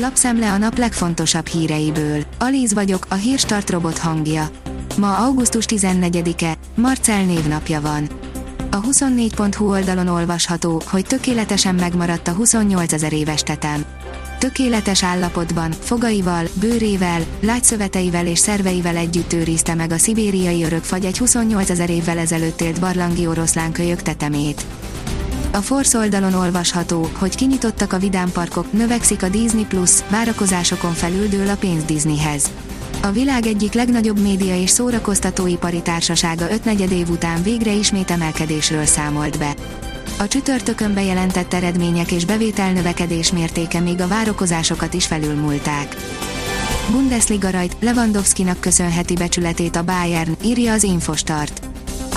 Lapszemle a nap legfontosabb híreiből. Alíz vagyok, a hírstart robot hangja. Ma augusztus 14-e, Marcel névnapja van. A 24.hu oldalon olvasható, hogy tökéletesen megmaradt a 28 ezer éves tetem. Tökéletes állapotban, fogaival, bőrével, lágyszöveteivel és szerveivel együtt őrizte meg a szibériai örökfagy egy 28 ezer évvel ezelőtt élt barlangi oroszlánkölyök tetemét. A Force oldalon olvasható, hogy kinyitottak a vidámparkok, növekszik a Disney Plus, várakozásokon felül dől a pénz Disneyhez. A világ egyik legnagyobb média és szórakoztatóipari társasága ötnegyed év után végre ismét emelkedésről számolt be. A csütörtökön bejelentett eredmények és bevételnövekedés mértéke még a várakozásokat is felülmúlták. Bundesliga rajt Lewandowskinak köszönheti becsületét a Bayern, írja az Infostart.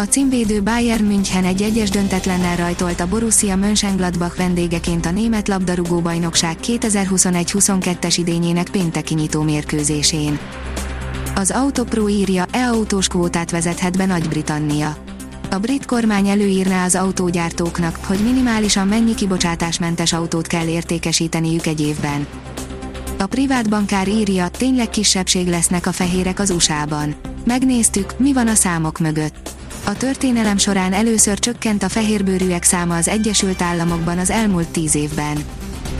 A címvédő Bayern München egy egyes döntetlennel rajtolt a Borussia Mönchengladbach vendégeként a német labdarúgó bajnokság 2021-22-es idényének pénteki nyitó mérkőzésén. Az Autopro írja, e-autós kvótát vezethet be Nagy-Britannia. A brit kormány előírná az autógyártóknak, hogy minimálisan mennyi kibocsátásmentes autót kell értékesíteniük egy évben. A privát bankár írja, tényleg kisebbség lesznek a fehérek az USA-ban. Megnéztük, mi van a számok mögött. A történelem során először csökkent a fehérbőrűek száma az Egyesült Államokban az elmúlt tíz évben.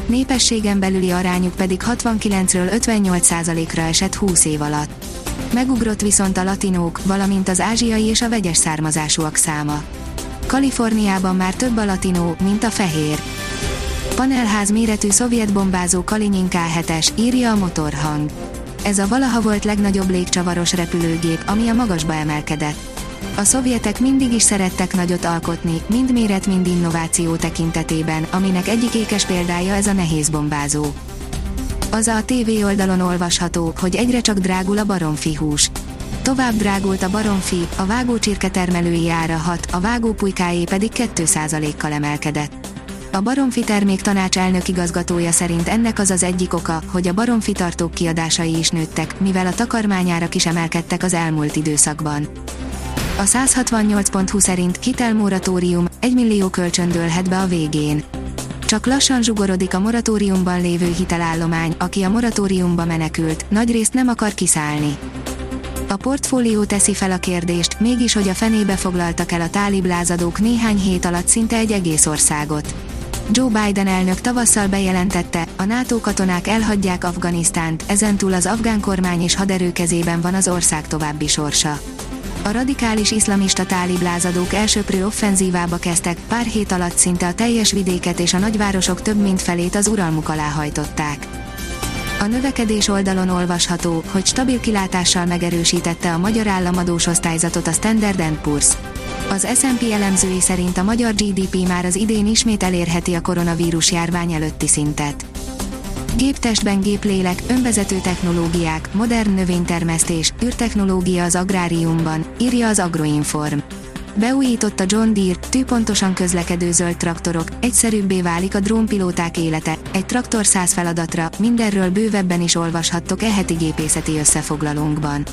Népességen belüli arányuk pedig 69-ről 58%-ra esett 20 év alatt. Megugrott viszont a latinók, valamint az ázsiai és a vegyes származásúak száma. Kaliforniában már több a latinó, mint a fehér. Panelház méretű szovjet bombázó Kalinyin K7-es, írja a motorhang. Ez a valaha volt legnagyobb légcsavaros repülőgép, ami a magasba emelkedett. A szovjetek mindig is szerettek nagyot alkotni, mind méret, mind innováció tekintetében, aminek egyik ékes példája ez a nehéz bombázó. Az a TV oldalon olvasható, hogy egyre csak drágul a baromfi hús. Tovább drágult a baromfi, a vágócsirke termelői ára 6, a vágópulykáé pedig 2%-kal emelkedett. A baromfi termék tanács elnök igazgatója szerint ennek az az egyik oka, hogy a baromfi tartók kiadásai is nőttek, mivel a takarmányárak is emelkedtek az elmúlt időszakban. A 168.20 szerint hitelmoratórium, 1 millió kölcsön dőlhet be a végén. Csak lassan zsugorodik a moratóriumban lévő hitelállomány, aki a moratóriumba menekült, nagyrészt nem akar kiszállni. A portfólió teszi fel a kérdést, mégis hogy a fenébe foglaltak el a tálib lázadók néhány hét alatt szinte egy egész országot. Joe Biden elnök tavasszal bejelentette, a NATO katonák elhagyják Afganisztánt, ezentúl az afgán kormány és haderő kezében van az ország további sorsa. A radikális iszlamista tálib lázadók elsőprő offenzívába kezdtek, pár hét alatt szinte a teljes vidéket és a nagyvárosok több mint felét az uralmuk alá hajtották. A növekedés oldalon olvasható, hogy stabil kilátással megerősítette a magyar államadós osztályzatot a Standard Poor's. Az S&P elemzői szerint a magyar GDP már az idén ismét elérheti a koronavírus járvány előtti szintet. Géptestben géplélek, önvezető technológiák, modern növénytermesztés, űrtechnológia az agráriumban, írja az Agroinform. Beújított a John Deere, tűpontosan közlekedő zöld traktorok, egyszerűbbé válik a drónpilóták élete, egy traktor száz feladatra, mindenről bővebben is olvashattok e heti gépészeti összefoglalónkban.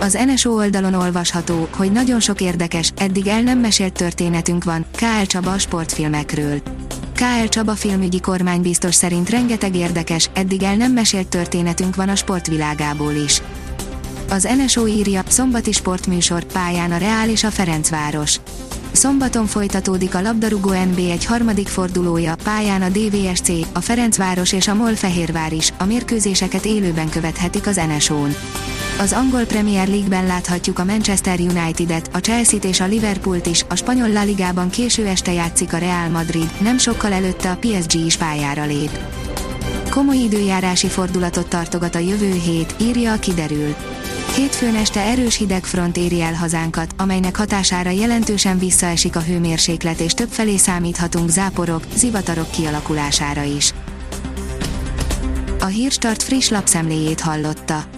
Az NSO oldalon olvasható, hogy nagyon sok érdekes, eddig el nem mesélt történetünk van, K.L. Csaba a sportfilmekről. K.L. Csaba filmügyi kormánybiztos szerint rengeteg érdekes, eddig el nem mesélt történetünk van a sportvilágából is. Az NSO írja, szombati sportműsor, pályán a Reál és a Ferencváros. Szombaton folytatódik a labdarúgó NB egy harmadik fordulója, pályán a DVSC, a Ferencváros és a MOL Fehérvár is, a mérkőzéseket élőben követhetik az NSO-n. Az angol Premier League-ben láthatjuk a Manchester United-et, a Chelsea-t és a Liverpoolt is, a spanyol La Ligában késő este játszik a Real Madrid, nem sokkal előtte a PSG is pályára lép. Komoly időjárási fordulatot tartogat a jövő hét, írja a kiderül. Hétfőn este erős hidegfront éri el hazánkat, amelynek hatására jelentősen visszaesik a hőmérséklet és többfelé számíthatunk záporok, zivatarok kialakulására is. A Hírstart friss lapszemléjét hallotta.